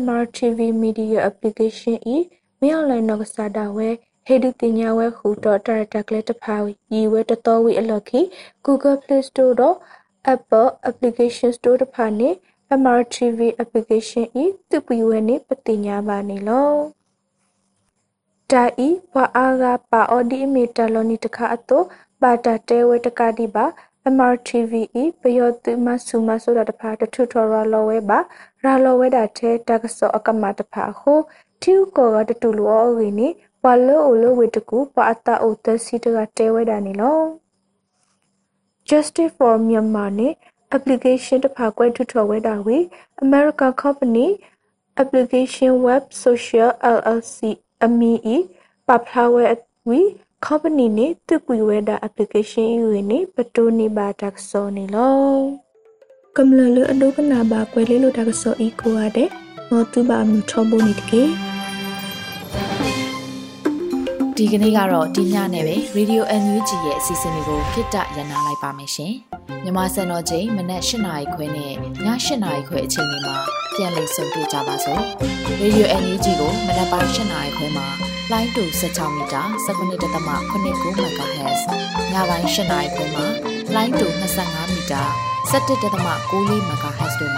MRTV Media Application e မေအွန်လိုင်းနောက်စာတာဝဲဟေဒီတင်ညာဝဲခူတော့တရတကလက်တဖာရီဝဲတတော်ဝီအလခိ Google Play Store တော့ Apple Application Store တဖာနေ MRTV application E သူပီဝဲနေပတိညာပါနေလောတာဤဘာအာဂါပါအော်ဒီမီတာလောနီတခါအတော့ဘာတာတဲဝဲတကတိပါ MRTV E ပယောတိမဆုမဆိုတာတဖာတထုထော်ရလောဝဲပါရာလောဝဲတာထဲတကဆောအကမတဖာခု တီဥကောကတတူလောဝီနေပလောအိုလိုဝေတကူပါအတာအိုတစီတကတဲဝဲတာနေလော Justice for Myanmar နဲ့ application တစ်ဖာကွဲထူထော်ဝဲတာဝေ American Company Application Web Social LLC အမီဤပပလာဝဲဝီ company နဲ့သူကွေဝဲတာ application ယူနေပတိုးနေပါတက်စောနေလောကမ္လလအဒုကနာပါကွဲလေးလို့တက်စောဤကိုရတဲ့ မောတူပါမြထောဖို့နေတကေဒီကနေ့ကတော့ဒီညနဲ့ပဲ Radio NUG ရဲ့အစီအစဉ်လေးကိုခਿੱတရနာလိုက်ပါမယ်ရှင်။မြမစံတော်ချိန်မနက်၈နာရီခွဲနဲ့ည၈နာရီခွဲအချိန်တွေမှာပြန်လည်ဆုံတွေ့ကြပါစို့။ Radio NUG ကိုမနက်ပိုင်း၈နာရီခွဲမှာလိုင်းတူ16မီတာ19.8 MHz ညပိုင်း၈နာရီခွဲမှာလိုင်းတူ25မီတာ17.6 MHz တို့မှာဓာတ်